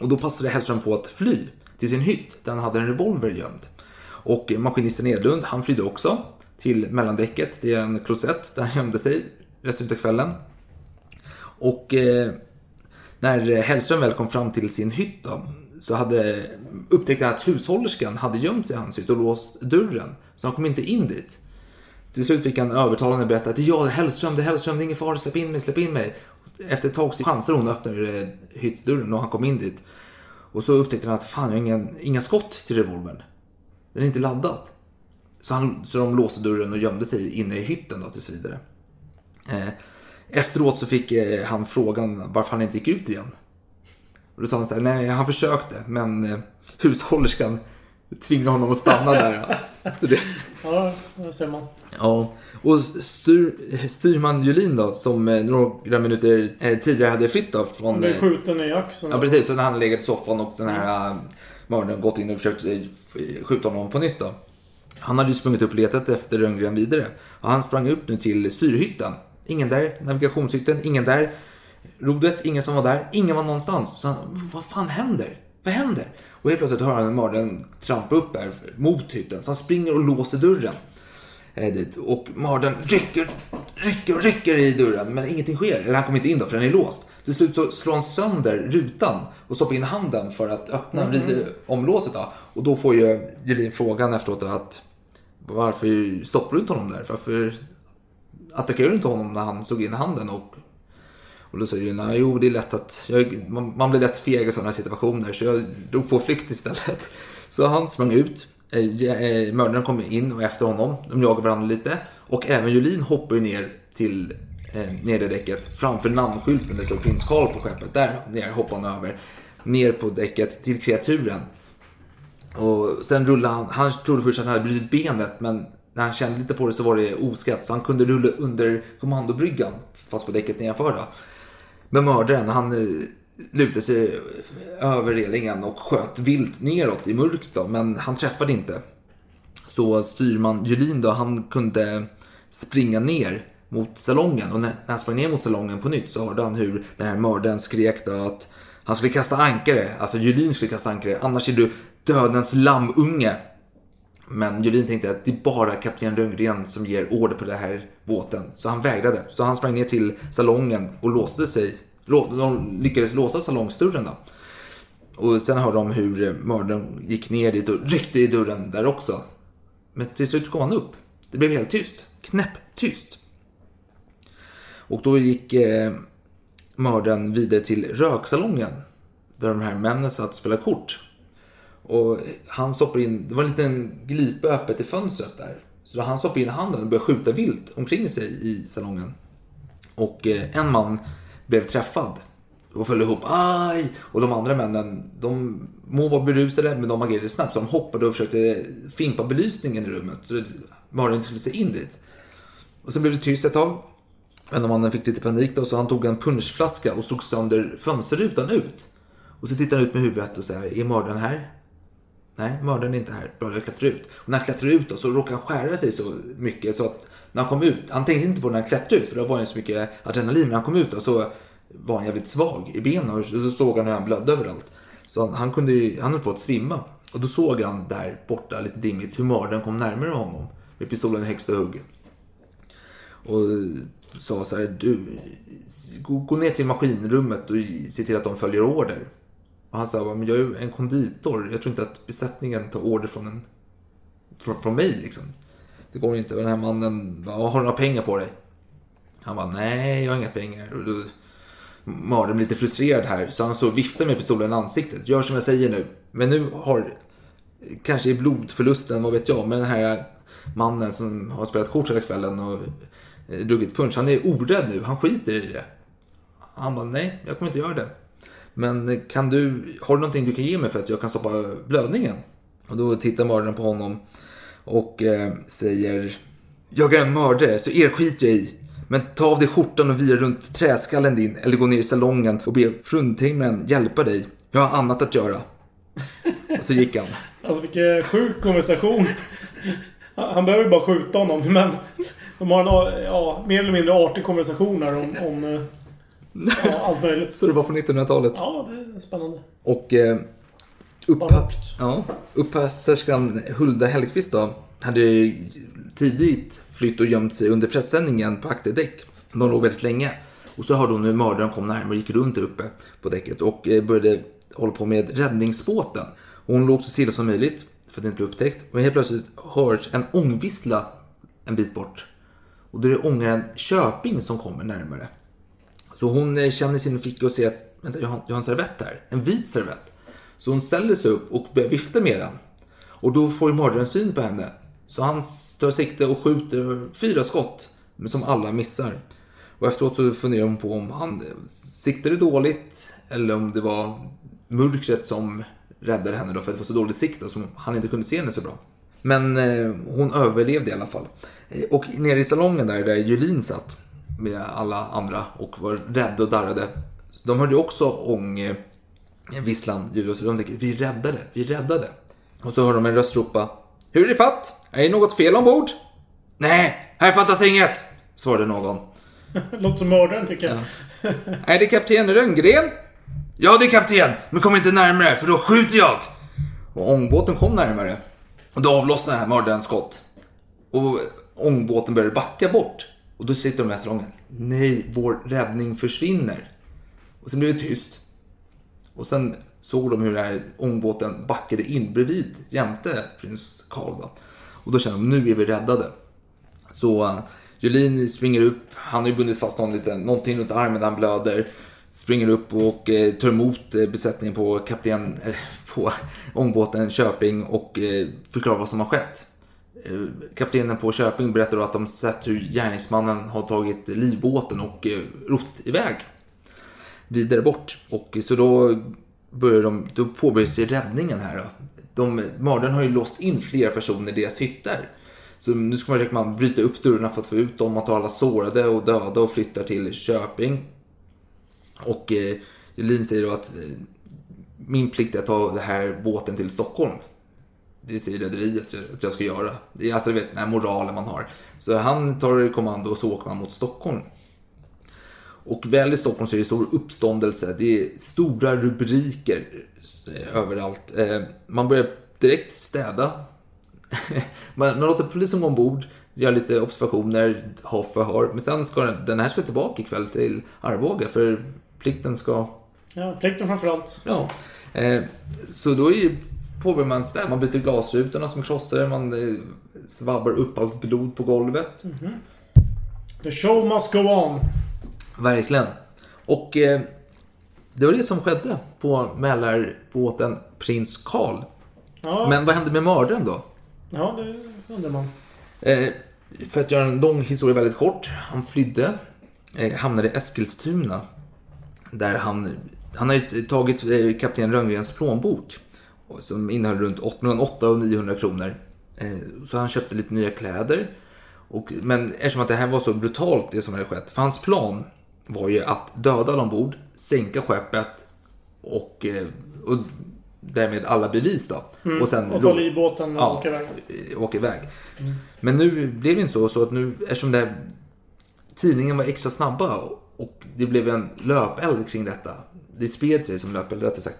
Speaker 7: Och då passade Hellström på att fly till sin hytt där han hade en revolver gömd. Och maskinisten Edlund, han flydde också till mellandäcket. Det är en klosett där han gömde sig resten av kvällen. Och eh, när Hellström väl kom fram till sin hytt då, så hade upptäckte han att hushållerskan hade gömt sig i hans hytt och låst dörren. Så han kom inte in dit. Till slut fick han övertalande berätta att det är jag, det är Hellström, det är Hellström, det är ingen fara, släpp in mig, släpp in mig. Efter ett tag så chansade hon och öppnade eh, hyttdörren och han kom in dit. Och så upptäckte han att fan, jag har inga, inga skott till revolvern. Den är inte laddad. Så, han, så de låste dörren och gömde sig inne i hytten då tills vidare. Eh, efteråt så fick eh, han frågan varför han inte gick ut igen. Och då sa han så här, nej han försökte men eh, hushållerskan tvingade honom att stanna där. Ja. Så det,
Speaker 1: Ja, det ser man.
Speaker 7: Ja, och styr, styrman Julin då, som eh, några minuter eh, tidigare hade flytt då
Speaker 1: Han
Speaker 7: från...
Speaker 1: blir
Speaker 7: eh,
Speaker 1: skjuten i axeln.
Speaker 7: Ja, precis. Så när han legat i soffan och den här mördaren gått in och försökt skjuta honom på nytt då. Han hade ju sprungit upp och letat efter Rönngren vidare. Och han sprang upp nu till styrhytten. Ingen där. Navigationshytten, ingen där. Rodret, ingen som var där. Ingen var någonstans. Så han, vad fan händer? Vad händer? Och helt plötsligt hör han mördaren trampa upp här mot hytten. Så han springer och låser dörren. Eh, dit. Och mördaren rycker, rycker och rycker i dörren. Men ingenting sker. Eller han kommer inte in då för den är låst. Till slut så slår han sönder rutan och stoppar in handen för att öppna mm. om låset. Då. Och då får ju Jelin frågan efteråt att varför stoppar du inte honom där? Varför attackerar du inte honom när han slog in handen? Och, och då sa Gina, jo det är lätt att, jag, man, man blir lätt feg i sådana situationer så jag drog på flykt istället. Så han sprang ut. Eh, eh, mördaren kom in och efter honom. De jagade varandra lite. Och även Julin hoppade ju ner till eh, nedre däcket framför namnskylten där det står prins Karl på skeppet. Där ner hoppade han över. Ner på däcket till kreaturen. Och sen rullade han. Han trodde först att han hade brutit benet men när han kände lite på det så var det oskatt. Så han kunde rulla under kommandobryggan fast på däcket nedanför då. Men mördaren han eh, lutade sig över relingen och sköt vilt neråt i mörkt då, men han träffade inte. Så styrman Julin då, han kunde springa ner mot salongen och när han sprang ner mot salongen på nytt så hörde han hur den här mördaren skrek då att han skulle kasta ankare, alltså Julin skulle kasta ankare, annars är du dödens lammunge. Men Julin tänkte att det är bara kapten Rönngren som ger order på den här båten. Så han vägrade. Så han sprang ner till salongen och låste sig. De lyckades låsa salongsdörren då. Och sen hörde de hur eh, mördaren gick ner dit och ryckte i dörren där också. Men till slut kom han upp. Det blev helt tyst. Knäpptyst. Och då gick eh, mördaren vidare till röksalongen. Där de här männen satt och spelade kort. Och han stoppar in, det var en liten glipa öppet i fönstret där. Så då han stoppade in handen och började skjuta vilt omkring sig i salongen. Och eh, en man blev träffad och föll ihop. Aj! Och de andra männen, de må vara berusade men de agerade snabbt. Så de hoppade och försökte fimpa belysningen i rummet. Så mördaren inte skulle se in dit. Och så blev det tyst ett tag. Men mannen fick lite panik då så han tog en punschflaska och slog sönder fönsterrutan ut. Och så tittar han ut med huvudet och säger, är mördaren här? Nej, mördaren är inte här. Bra, jag klättrar ut. Och när han klättrar ut då, så råkar han skära sig så mycket så att när han kom ut, han tänkte inte på när han klättrade ut för då var det så mycket adrenalin. Men när han kom ut då, så var han jävligt svag i benen och så såg han hur han blödde överallt. Så han, han, kunde, ju- han höll på att svimma. Och då såg han där borta, lite dimmigt, hur mördaren kom närmare honom. Med pistolen i högsta hugg. Och sa så här, du, gå, gå ner till maskinrummet och se till att de följer order. Och han sa, men jag är ju en konditor. Jag tror inte att besättningen tar order från, en, från, från mig liksom. Det går inte. Och den här mannen, bara, har du några pengar på dig? Han bara, nej jag har inga pengar. Och då mördaren blev lite frustrerad här. Så han så viftar med pistolen i ansiktet. Gör som jag säger nu. Men nu har, kanske i blodförlusten, vad vet jag. Men den här mannen som har spelat kort hela kvällen och eh, druckit punch. Han är orädd nu. Han skiter i det. Han bara, nej jag kommer inte göra det. Men kan du, har du någonting du kan ge mig för att jag kan stoppa blödningen? Och då tittar mördaren på honom och eh, säger Jag är en mördare så er skiter jag i. Men ta av dig skjortan och vira runt träskallen din eller gå ner i salongen och be fruntimren hjälpa dig. Jag har annat att göra. Och så gick han.
Speaker 1: Alltså vilken sjuk konversation. Han behöver ju bara skjuta honom men... De har en ja, mer eller mindre artig konversation här om, om eh, ja, allt möjligt.
Speaker 7: Så det var på 1900-talet.
Speaker 1: Ja, det är spännande.
Speaker 7: Och eh, upp,
Speaker 1: Barockt.
Speaker 7: ja, Hulda Hellqvist då hade tidigt flytt och gömt sig under pressändningen på akterdäck. De låg väldigt länge. Och så hörde hon hur mördaren kom närmare och gick runt där uppe på däcket och eh, började hålla på med räddningsbåten. Och hon låg så stilla som möjligt för att inte bli upptäckt. Och helt plötsligt hörs en ångvissla en bit bort. Och då är det ångaren Köping som kommer närmare. Så hon eh, känner sin ficka och ser att vänta, jag har, jag har en servett här. En vit servett. Så hon ställer sig upp och börjar vifta med den. Och då får ju mördaren syn på henne. Så han tar sikte och skjuter fyra skott. Men som alla missar. Och efteråt så funderar hon på om han eh, siktade dåligt. Eller om det var mörkret som räddade henne då. För att det var så dålig sikt då, som han inte kunde se henne så bra. Men eh, hon överlevde i alla fall. Eh, och nere i salongen där, där Julin satt med alla andra och var rädda och darrade. De hörde ju också ång, eh, ljuda så de tänkte vi räddade, vi räddade. Och så hör de en röst ropa Hur är det fatt? Är det något fel ombord? Nej, här fattas inget, svarade någon.
Speaker 1: Låter som mördaren tycker jag.
Speaker 7: Är det kapten Rönngren? Ja, det är kapten, men kom inte närmare för då skjuter jag. Och ångbåten kom närmare. Och då avlossade mördaren skott. Och ångbåten började backa bort. Och då sitter de i salongen. Nej, vår räddning försvinner. Och sen blev det tyst. Och sen såg de hur den här ångbåten backade in bredvid jämte prins Karl. Då. Och då kände de nu är vi räddade. Så uh, Julin springer upp, han har ju bundit fast någon liten, någonting runt armen där han blöder. Springer upp och eh, tar emot eh, besättningen på kapten, eh, på ångbåten Köping och eh, förklarar vad som har skett. Eh, kaptenen på Köping berättar då att de sett hur gärningsmannen har tagit livbåten och eh, rott iväg vidare bort. Och så då börjar de, då påbörjas ju räddningen här. Då. De, mördaren har ju låst in flera personer i deras hytter. Så nu ska man, försöka man bryta upp dörrarna för att få ut dem Man tar alla sårade och döda och flyttar till Köping. Och eh, Julin säger då att eh, min plikt är att ta den här båten till Stockholm. Det säger rederiet att jag ska göra. Det är alltså du vet, den här moralen man har. Så han tar kommando och så åker man mot Stockholm. Och väl i Stockholm så är det stor uppståndelse. Det är stora rubriker överallt. Eh, Man börjar direkt städa. Man, låter polisen gå ombord, göra lite observationer, ha förhör. Men sen ska den, den här ska tillbaka ikväll till Arboga för plikten ska...
Speaker 1: Ja, plikten framförallt.
Speaker 7: Ja. Eh, Så då är ju påbörjar man städa. Man byter glasrutorna som krossar. Man eh, svabbar upp allt blod på golvet.
Speaker 1: The show must go on.
Speaker 7: Verkligen. Och eh, det var det som skedde på Mälarbåten Prins Karl.
Speaker 1: Ja,
Speaker 7: Men vad hände med mördaren då?
Speaker 1: ja det undrar man.
Speaker 7: Eh, för att göra en lång historia väldigt kort. Han flydde, eh, hamnade i Eskilstuna. Där han, han har ju tagit eh, kapten Rönngrens plånbok. Som innehöll runt 8, mellan 800 och 900 kronor. Eh, så han köpte lite nya kläder. Och, men eftersom att det här var så brutalt det som hade skett. För hans plan var ju att döda alla ombord, sänka skeppet och, eh, och därmed alla bevis då.
Speaker 1: Mm.
Speaker 7: Och sen
Speaker 1: Och ta livbåten och åka iväg.
Speaker 7: eh, åka iväg. Men nu blev det inte så, så att nu eftersom det här, tidningen var extra snabba och det blev en löpeld kring detta. Det spred sig som löpeld rättare sagt.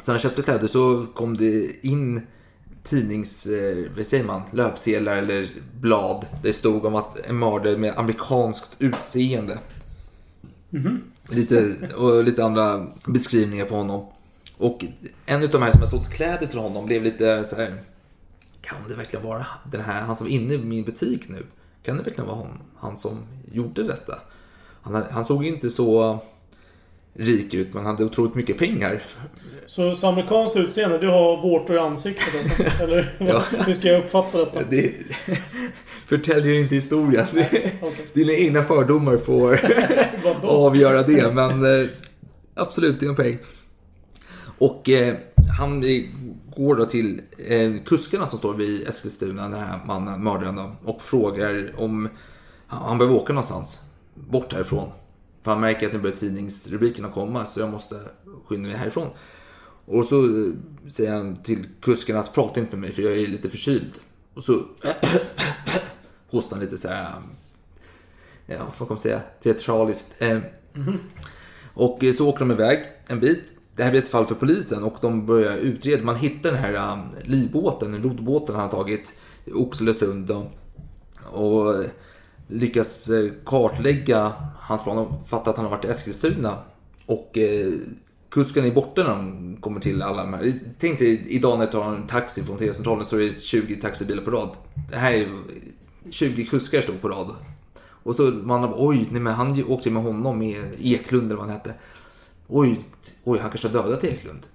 Speaker 7: Så när han köpte kläder så kom det in tidnings, eh, vad säger man, löpsedlar eller blad. Där det stod om att en mördare med amerikanskt utseende. Lite, och lite andra beskrivningar på honom. Och en av de här som har sålt kläder till honom blev lite så här. Kan det verkligen vara den här, han som är inne i min butik nu? Kan det verkligen vara hon, han som gjorde detta? Han, han såg ju inte så rik ut, men han hade otroligt mycket pengar.
Speaker 1: Så, så amerikanskt utseende, du har vårtor i ansiktet alltså? Eller
Speaker 7: Ja.
Speaker 1: hur ska jag uppfatta detta?
Speaker 7: Det förtäljer inte historien. Det,
Speaker 1: okej.
Speaker 7: Dina egna fördomar får avgöra det, men eh, absolut, det är en poäng. Och eh, han går då till eh, kuskarna som står vid Eskilstuna, den här mannen, mördaren då, och frågar om han han behöver åka någonstans, bort härifrån. För han märker att nu börjar tidningsrubrikerna komma, så jag måste skynda mig härifrån. Och så eh, säger han till kusken att prata inte med mig för jag är lite förkyld. Och så hostar han lite så här, ja vad kan man säga, teatraliskt. Eh, och eh, så åker de iväg en bit. Det här blir ett fall för polisen och de börjar utreda. Man hittar den här livbåten, den roddbåten han har tagit i Oxelösund. Och lyckas eh, kartlägga hans plan och fatta att han har varit i Eskilstuna. Och eh, kusken är borta när de kommer till alla de här. Tänk dig idag när du tar en taxi från T-centralen så är det 20 taxibilar på rad. Det här är 20 kuskar stod på rad. Och så man bara, oj, nej men han åkte med honom med Eklund eller vad han hette. Oj, oj, han kanske har dödat Eklund.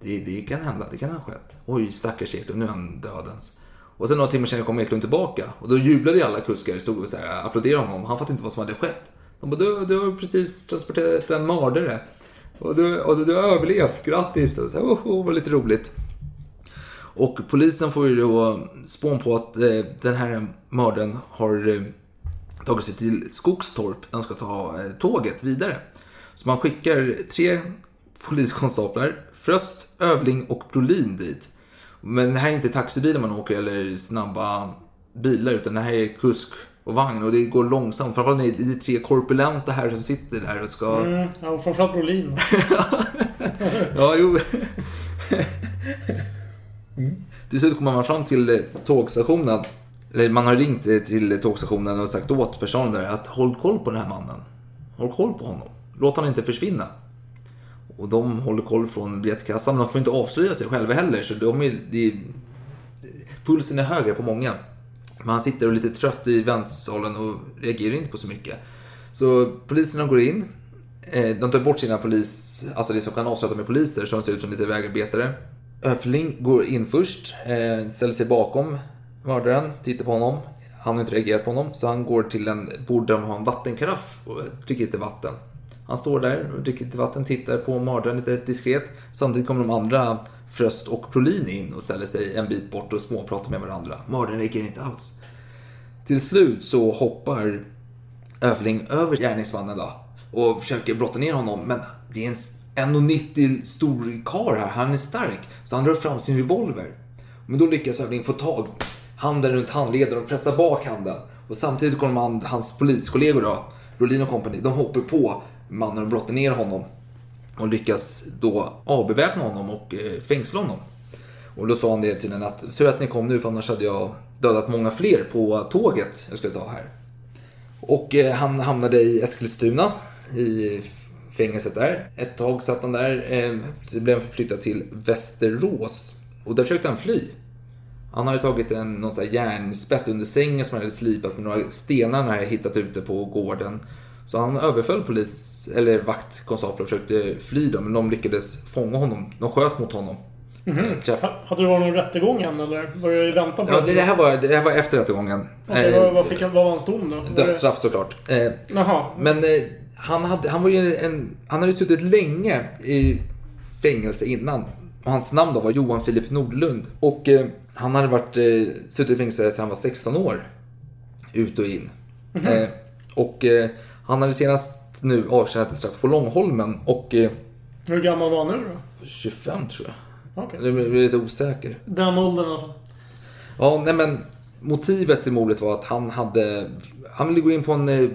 Speaker 7: Det, det kan hända, det kan ha skett. Oj, stackars Eklund, nu är han dödens. Och sen några timmar senare kom Eklund tillbaka. Och då jublade ju alla kuskar, stod och så här, applåderade honom. Han fattade inte vad som hade skett. De bara, du, du har precis transporterat en mördare. Och du, och du, du har överlevt, grattis. Och så här, oh, oh, vad lite roligt. Och polisen får ju då spån på att eh, den här mördaren har eh, tagit sig till Skogstorp där han ska ta eh, tåget vidare. Så man skickar tre poliskonstaplar, Fröst, Övling och Brolin dit. Men det här är inte taxibilar man åker eller snabba bilar utan det här är kusk och vagn och det går långsamt. Framförallt när det är tre korpulenta här som sitter där och ska...
Speaker 1: Mm, ja, och framförallt Brolin.
Speaker 7: Ja, jo. Till slut kommer man fram till tågstationen. Eller man har ringt till tågstationen och sagt åt personen där att håll koll på den här mannen. Håll koll på honom. låt han inte försvinna. Och de håller koll från biljettkassan, men de får inte avslöja sig själva heller. Så de är, är, pulsen är högre på många. Men han sitter och är lite trött i väntsalen och reagerar inte på så mycket. Så poliserna går in. Eh, de tar bort sina polis, alltså det som kan avslöja att de är poliser, så de ser ut som lite vägarbetare. Öfling går in först, eh, ställer sig bakom mördaren, tittar på honom. Han har inte reagerat på honom, så han går till en bord där de har en vattenkaraff och dricker lite vatten. Han står där och dricker lite vatten, tittar på mördaren lite diskret. Samtidigt kommer de andra, Fröst och Prolin in och ställer sig en bit bort och småpratar med varandra. Mördaren räcker inte alls. Till slut så hoppar Öfling över gärningsmannen då och försöker brotta ner honom. Men det är en 1,90 stor karl här, han är stark. Så han drar fram sin revolver. Men då lyckas Öfling få tag handen runt handleden och pressa bak handen. Och samtidigt kommer han, hans poliskollegor då, Rolin och kompani, de hoppar på mannen och brottar ner honom. Och lyckas då avbeväpna honom och eh, fängsla honom. Och då sa han det till den att, tur att ni kom nu för annars hade jag dödat många fler på tåget jag skulle ta här. Och eh, han hamnade i Eskilstuna i fängelset där. Ett tag satt han där. sen så blev han flyttad till Västerås. Och där försökte han fly. Han hade tagit en någon sån här järnspett under sängen som han hade slipat med några stenar han hade hittat ute på gården. Så han överföll polis, eller vaktkonstaplar och försökte fly då, men de lyckades fånga honom. De sköt mot honom.
Speaker 1: Mhm. Ha- Hade det varit någon rättegång än eller? Var det i väntan på
Speaker 7: Ja, det, här var, det här var efter rättegången.
Speaker 1: Okej,
Speaker 7: Eh,
Speaker 1: vad, vad, fick vad var hans dom då?
Speaker 7: Dödsstraff såklart. Eh,
Speaker 1: Jaha.
Speaker 7: Men eh, han, hade, han, var ju en, han hade suttit länge i fängelse innan. Och hans namn då var Johan Filip Nordlund. Och han hade varit, suttit i fängelse sedan han var 16 år. Ut och in.
Speaker 1: Mhm.
Speaker 7: Eh, och han hade senast nu avtjänat ett straff på Långholmen. Och eh,
Speaker 1: Hur gammal var han nu då?
Speaker 7: 25 tror jag.
Speaker 1: Okej.
Speaker 7: Jag blir lite osäker.
Speaker 1: Den åldern alltså?
Speaker 7: Ja, nej men motivet till mordet var att han hade... Han ville gå in på en eh,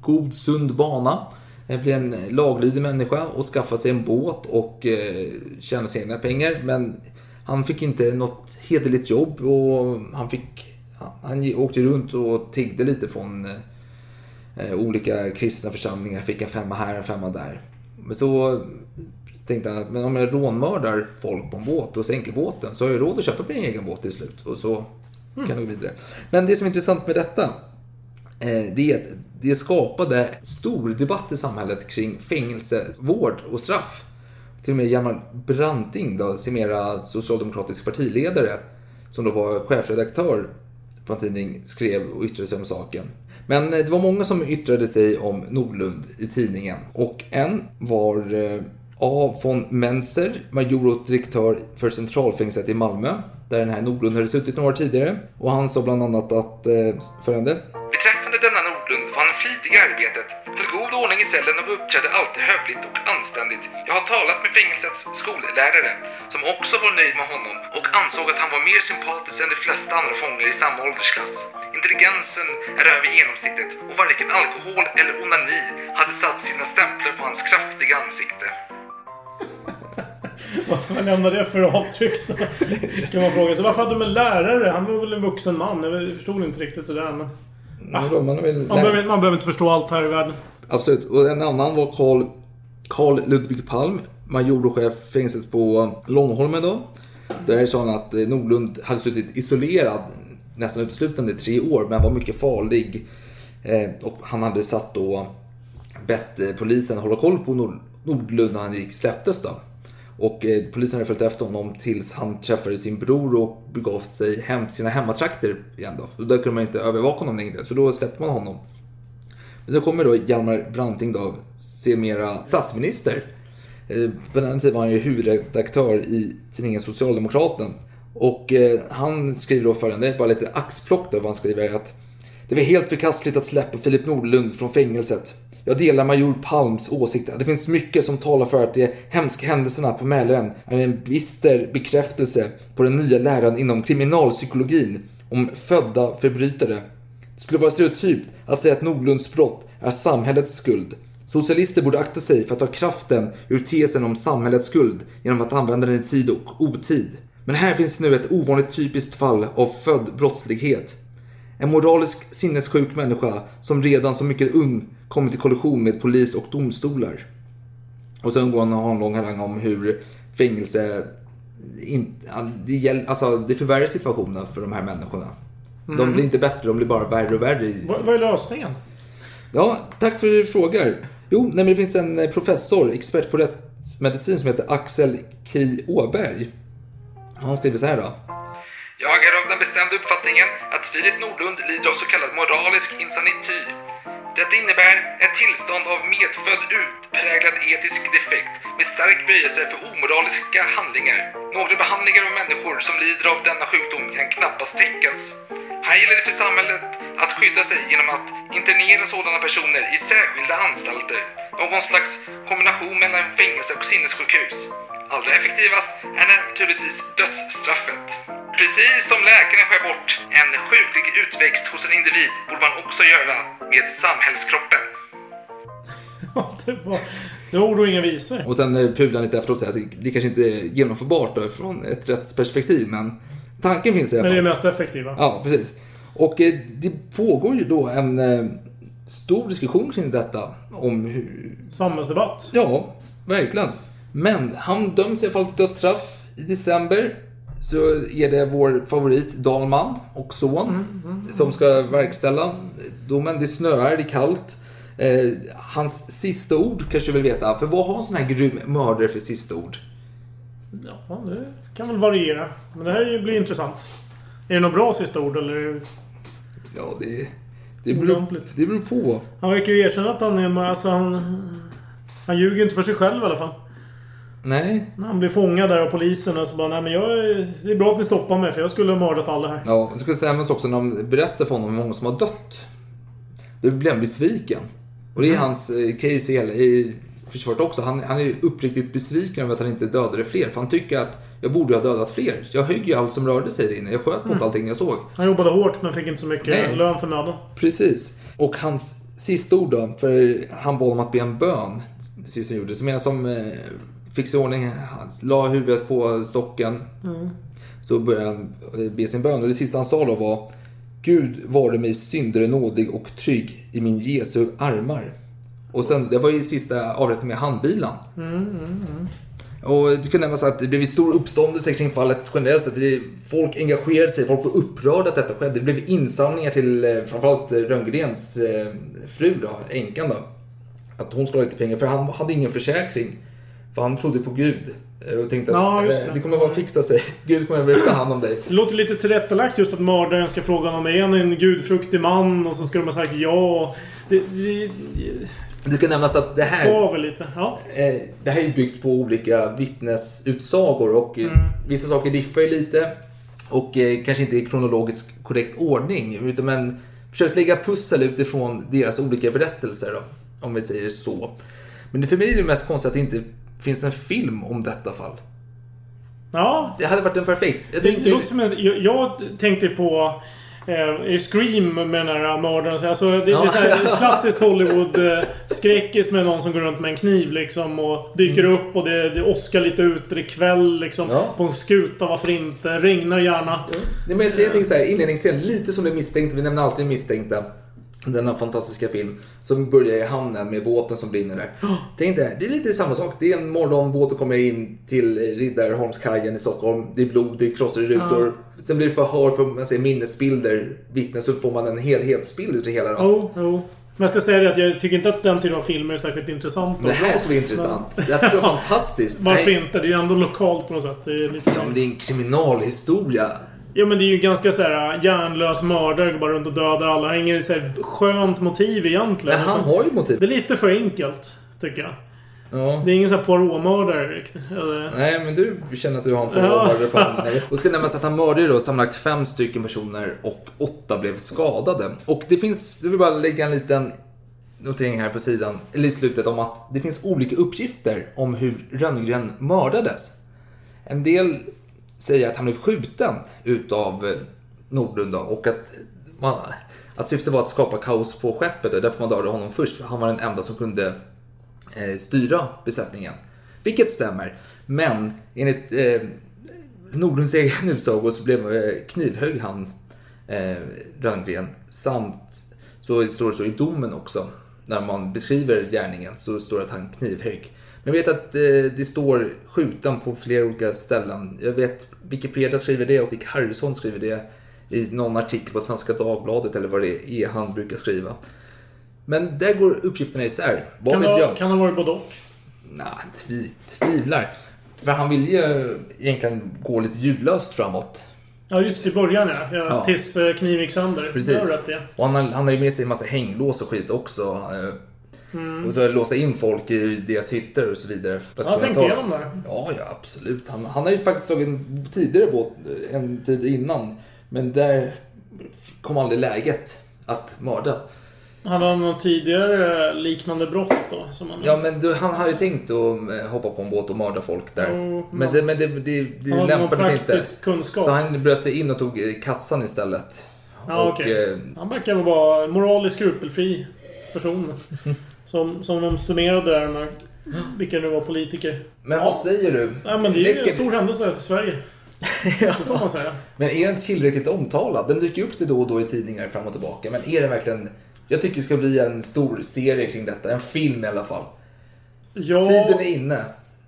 Speaker 7: god, sund bana. eh, Bli en laglydig människa och skaffa sig en båt och eh, tjäna sina egna pengar. Men han fick inte något hederligt jobb och han fick... Han, han åkte runt och tiggde lite från Eh, olika kristna församlingar. Fick en femma här, en femma där. Men så tänkte han att men om jag rånmördar folk på en båt och sänker båten så har jag råd att köpa mig en egen båt till slut. Och så kan det gå vidare. Men det som är intressant med detta eh, det är att det skapade stor debatt i samhället kring fängelsevård och straff. Till och med Hjalmar Branting, då, mera socialdemokratisk partiledare, som då var chefredaktör på en tidning, skrev och yttrade sig om saken. Men eh, det var många som yttrade sig om Nordlund i tidningen. Och en var eh, A. von Menser, major och direktör för centralfängelset i Malmö, där den här Nordlund hade suttit några år tidigare. Och han sa bland annat att eh, följande.
Speaker 8: Beträffande i arbetet, höll god ordning i cellen och uppträdde alltid hövligt och anständigt. Jag har talat med fängelsets skollärare, som också var nöjd med honom och ansåg att han var mer sympatisk än de flesta andra fångar i samma åldersklass. Intelligensen är över genomsnittet och varken alkohol eller onani hade satt sina stämplar på hans kraftiga ansikte.
Speaker 1: Vad lämnar det för avtryck då? Kan man fråga sig. Varför hade de en lärare? Han var väl en vuxen man? Jag förstod inte riktigt det där men...
Speaker 7: Vadå, man, vill
Speaker 1: Man behöver, man behöver inte förstå allt här i världen.
Speaker 7: Absolut. Och en annan var Carl, Carl Ludvig Palm, major och chef fängelset på Långholmen då. Där sa han att eh, Nordlund hade suttit isolerad nästan uteslutande i tre år, men var mycket farlig. Eh, och han hade satt då bett eh, polisen hålla koll på Nord, Nordlund när han gick släpptes då. Och eh, polisen hade följt efter honom tills han träffade sin bror och begav sig hem till sina hemmatrakter igen då. Och där kunde man inte övervaka honom längre, så då släppte man honom. Men så kommer då Hjalmar Branting då, sedermera statsminister. Eh, På den tiden var han ju huvudredaktör i tidningen Socialdemokraten. Och eh, han skriver då följande, bara lite axplock då, vad han skriver att det var helt förkastligt att släppa Filip Nordlund från fängelset. Jag delar major Palms åsikt att det finns mycket som talar för att de hemska händelserna på Mälaren är en bister bekräftelse på den nya läran inom kriminalpsykologin om födda förbrytare. Det skulle vara stereotypt att säga att Nordlunds brott är samhällets skuld. Socialister borde akta sig för att ta kraften ur tesen om samhällets skuld genom att använda den i tid och otid. Men här finns nu ett ovanligt typiskt fall av född brottslighet. En moralisk sinnessjuk människa som redan som mycket ung kommit i kollision med polis och domstolar. Och sen går han och har en lång harang om hur fängelse in, det, gäll, alltså, det förvärrar situationen för de här människorna. De
Speaker 1: Mm.
Speaker 7: blir inte bättre, de blir bara värre och värre.
Speaker 1: Vad, vad är lösningen?
Speaker 7: Ja, tack för att du frågar. Jo, nej, det finns en eh, professor, expert på rättsmedicin som heter Axel K. Åberg. Han skriver så här då.
Speaker 8: Jag är av den bestämda uppfattningen att Filip Nordlund lider av så kallad moralisk insanity. Detta innebär ett tillstånd av medfödd utpräglad etisk defekt med stark böjelse för omoraliska handlingar. Några behandlingar av människor som lider av denna sjukdom kan knappast tänkas. Här gäller det för samhället att skydda sig genom att internera sådana personer i särskilda anstalter. Någon slags kombination mellan fängelse och sinnessjukhus. Allra effektivast är naturligtvis dödsstraffet. Precis som läkaren skär bort en sjuklig utväxt hos en individ borde man också göra med samhällskroppen.
Speaker 1: det var, det var ord och inga visor.
Speaker 7: Och sen eh, pudlar lite efteråt och säger att det, kanske inte är genomförbart då, från ett rättsperspektiv, men tanken finns i alla
Speaker 1: Men det är
Speaker 7: fall.
Speaker 1: mest effektiva.
Speaker 7: Ja, precis. Och eh, det pågår ju då en eh, stor diskussion kring detta. Om hur...
Speaker 1: Samhällsdebatt.
Speaker 7: Ja, verkligen. Men han döms i alla fall till dödsstraff i december. Så är det vår favorit Dalman och son som ska verkställa domen. Det snöar, det är kallt. Eh, hans sista ord kanske vill veta. För vad har en sån här grym mördare för sista ord?
Speaker 1: Ja, det kan väl variera. Men det här blir intressant. Är det något bra sista ord eller?
Speaker 7: Ja, det, det, beror, det beror på.
Speaker 1: Han verkar ju erkänna att han är... Alltså han... Han ljuger inte för sig själv i alla fall.
Speaker 7: Nej.
Speaker 1: När han blir fångad där av polisen och så bara Nej men jag... är- Det är bra att ni stoppar mig för jag skulle ha mördat alla här.
Speaker 7: Ja, det ska sägas också när de berättar för honom hur många som har dött. Då blir han besviken. Och det är hans eh, case i, hela- i försvaret också. Han, han är uppriktigt besviken över att han inte dödade fler. För han tycker att jag borde ha dödat fler. Jag högg ju allt som rörde sig där inne. Jag sköt mot
Speaker 1: Mm.
Speaker 7: allting jag såg.
Speaker 1: Han jobbade hårt men fick inte så mycket
Speaker 7: Nej.
Speaker 1: lön för mödan.
Speaker 7: Precis. Och hans sista ord då, för han bad om att be en bön. Sist han gjorde. Så medan som eh, i ordning, la huvudet på stocken.
Speaker 1: Mm.
Speaker 7: Så började han eh, be sin bön. Och det sista han sa då var Gud vare mig syndare nådig och trygg i min Jesu armar. Och sen, det var ju sista avrättningen med handbilan.
Speaker 1: Mm, mm, mm.
Speaker 7: Och det kan nämnas att det blev stor uppståndelse kring fallet generellt sett. Folk engagerade sig, folk var upprörda att detta skedde. Det blev insamlingar till eh, framförallt Rönngrens eh, fru då, änkan då. Att hon skulle ha lite pengar, för han hade ingen försäkring. För han trodde på Gud. eh, Och tänkte att
Speaker 1: Ja, det.
Speaker 7: det kommer bara fixa sig. Gud kommer väl ta hand om dig.
Speaker 1: Det låter lite tillrättalagt just att mördaren ska fråga honom är han en gudfruktig man? Och så ska de ha sagt ja. Det, det,
Speaker 7: Det ska nämnas att det här...
Speaker 1: lite. Ja.
Speaker 7: Eh, det här är byggt på olika vittnesutsagor och eh, vissa saker diffar ju lite. Och kanske inte i kronologisk korrekt ordning. Utan men försökt lägga pussel utifrån deras olika berättelser då, Om vi säger så. Men det för mig är det mest konstigt att det inte finns en film om detta fall.
Speaker 1: Ja.
Speaker 7: Det hade varit en perfekt. Jag
Speaker 1: Det,
Speaker 7: tänkte-
Speaker 1: det som en, jag, jag tänkte på eh, Scream med den här mördaren. Alltså, det, det är så klassisk Hollywood-skräckis med någon som går runt med en kniv liksom och dyker upp och det, det åskar lite ut. Det är kväll liksom.
Speaker 7: Ja.
Speaker 1: På en skuta, varför inte? Regnar gärna.
Speaker 7: Nej, men jag tänkte så här, inledningsscen, lite som det misstänkta. Vi nämner alltid misstänkta. Denna fantastiska film som börjar i hamnen med båten som brinner där. Tänk dig, det är lite samma sak. Det är en morgonbåt och kommer in till Riddarholmskajen i Stockholm. Det är blod, det är krossade rutor. Sen blir det förhör för man säger, minnesbilder, vittnen, så får man en helhetsbild till hela. Då.
Speaker 1: Jo, jo. Men jag ska säga det att jag tycker inte att den typen av filmer är särskilt intressant.
Speaker 7: Men det här skulle vara intressant. Tycker det var fantastiskt.
Speaker 1: Varför
Speaker 7: Nej.
Speaker 1: inte? Det är ju ändå lokalt på något sätt. Det är lite...
Speaker 7: Ja, men det är en kriminalhistoria.
Speaker 1: Ja men det är ju ganska så här hjärnlös mördare, går bara runt och dödar alla. Har ingen så här skönt motiv egentligen.
Speaker 7: Men han har ju motiv.
Speaker 1: Det är lite för enkelt, tycker jag.
Speaker 7: Ja.
Speaker 1: Det är ingen sån här Poirot-mördare riktigt.
Speaker 7: Nej, men du känner att du har en
Speaker 1: Ja.
Speaker 7: påmördare på handen. Och ska nämnas att han mördade då sammanlagt fem stycken personer och åtta blev skadade. Och det finns, jag vill bara lägga en liten notering här på sidan, eller i slutet om att det finns olika uppgifter om hur Rönngren mördades. En del säga att han blev skjuten utav eh, Nordlund då, och att, man, att syftet var att skapa kaos på skeppet och därför man dödade honom först. För han var den enda som kunde eh, styra besättningen. Vilket stämmer. Men enligt eh, Nordlunds egen utsago så blev, eh, knivhögg han eh, Rönngren. Samt så står det så i domen också. när man beskriver gärningen så står det att han knivhögg. Jag vet att eh, det står skjuten på flera olika ställen. Jag vet Wikipedia skriver det och Dick Harrison skriver det i någon artikel på Svenska Dagbladet eller vad det är han brukar skriva. Men där går uppgifterna isär. Vad
Speaker 1: Kan
Speaker 7: vet
Speaker 1: det,
Speaker 7: jag?
Speaker 1: kan det ha varit både och?
Speaker 7: Nej, tvi, tvivlar. För han vill ju egentligen gå lite ljudlöst framåt.
Speaker 1: Ja, just i början ja. ja,
Speaker 7: Ja.
Speaker 1: Tills eh, kniv gick sönder.
Speaker 7: Precis.
Speaker 1: Det.
Speaker 7: Och han har, han har ju med sig en massa hänglås och skit också.
Speaker 1: Mm.
Speaker 7: Och så låsa in folk i deras hytter och så vidare. för att
Speaker 1: Ja, tänkte
Speaker 7: ta-
Speaker 1: igenom det.
Speaker 7: Ja, ja absolut. Han, han har ju faktiskt tagit en tidigare båt eh, en tid innan. Men där kom aldrig läget att mörda.
Speaker 1: Hade han något tidigare liknande brott då? Som han...
Speaker 7: Ja, men du, han hade tänkt att eh, hoppa på en båt och mörda folk där.
Speaker 1: Jo,
Speaker 7: men det, men det, det, det
Speaker 1: Han
Speaker 7: lämpades inte.
Speaker 1: kunskap.
Speaker 7: Så han bröt sig in och tog eh, kassan istället.
Speaker 1: Ja,
Speaker 7: och, eh,
Speaker 1: Han verkar vara moraliskt skrupelfri person. som, som de summerade där med vilka det var politiker.
Speaker 7: Men
Speaker 1: ja.
Speaker 7: vad säger du?
Speaker 1: Ja, men det är ju en
Speaker 7: Räcker-
Speaker 1: stor händelse för Sverige. Det får man säga.
Speaker 7: Men är den tillräckligt omtalad? Den dyker upp lite då och då i tidningar fram och tillbaka. Men är den verkligen... Jag tycker det ska bli en stor serie kring detta. En film i alla fall.
Speaker 1: Ja,
Speaker 7: Tiden är inne.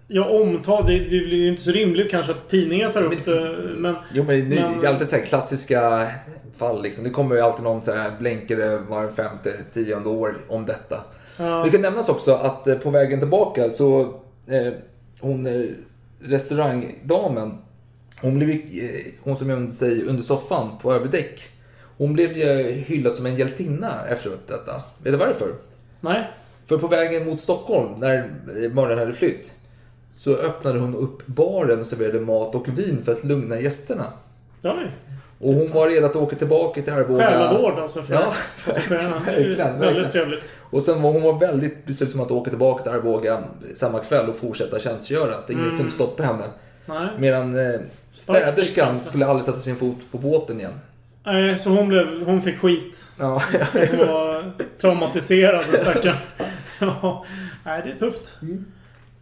Speaker 1: ja omtal. Det, det blir ju inte så rimligt kanske att tidningar tar upp det. Men,
Speaker 7: Jo men, det
Speaker 1: Men-
Speaker 7: är alltid så här klassiska fall liksom. Det kommer ju alltid någon så här blänkare var femte, tionde år om detta.
Speaker 1: Ja.
Speaker 7: Det kan nämnas också att eh, på vägen tillbaka så eh, hon eh, restaurangdamen hon blev eh, hon som gömde sig under soffan på överdäck. Hon blev ju hyllad som en hjältinna efteråt detta. Vet du varför?
Speaker 1: nej.
Speaker 7: För på vägen mot Stockholm, när eh, mördaren hade flytt, så öppnade hon upp baren och serverade mat och vin för att lugna gästerna.
Speaker 1: Oj.
Speaker 7: Och hon var redo att åka tillbaka till Arboga.
Speaker 1: Själavård alltså för
Speaker 7: Ja,
Speaker 1: ju
Speaker 7: verkligen,
Speaker 1: Väldigt trevligt.
Speaker 7: Och sen var hon var väldigt beslutsam att åka tillbaka till Arboga samma kväll och fortsätta tjänstgöra. Att ingen
Speaker 1: Mm.
Speaker 7: kunde stoppa henne.
Speaker 1: Nej.
Speaker 7: Medan eh, städerskan skulle aldrig sätta sin fot på båten igen.
Speaker 1: Nej, så hon, blev, hon fick skit.
Speaker 7: Ja,
Speaker 1: Hon var traumatiserad, den stackaren. Ja, nej, det är tufft.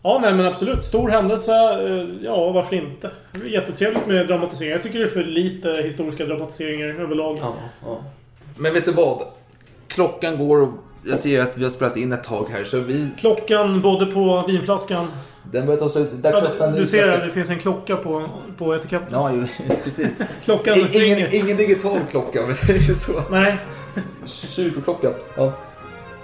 Speaker 1: Ja, nej, men absolut. Stor händelse. eh, Ja, varför inte? Det är jättetrevligt med dramatisering. Jag tycker det är för lite historiska dramatiseringar överlag.
Speaker 7: Ja, ja. Men vet du vad? Klockan går och jag ser att vi har spelat in ett tag här så vi...
Speaker 1: Klockan både på vinflaskan...
Speaker 7: Den börjar ta slut. Dags att öppna
Speaker 1: du ser det finns en klocka på, på etiketten.
Speaker 7: Ja, ju, precis.
Speaker 1: Klockan
Speaker 7: ingen,
Speaker 1: ringer.
Speaker 7: ingen digital klocka om vi säger så.
Speaker 1: Nej,
Speaker 7: Kyrkoklocka. Ja.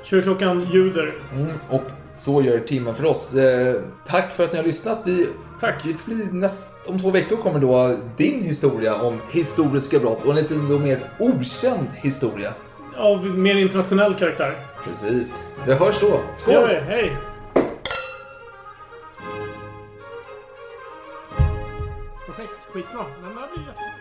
Speaker 1: kyrkklockan ljuder.
Speaker 7: Mm, och så gör timmen för oss. Eh, tack för att ni har lyssnat. Vi,
Speaker 1: Tack.
Speaker 7: Det får bli näst, om två veckor kommer då din historia om historiska brott och en lite mer okänd historia.
Speaker 1: Av mer internationell karaktär.
Speaker 7: Precis. Vi hörs då. Skål!
Speaker 1: Vi. Hej! Perfekt. Skitbra. Den där blir jättebra.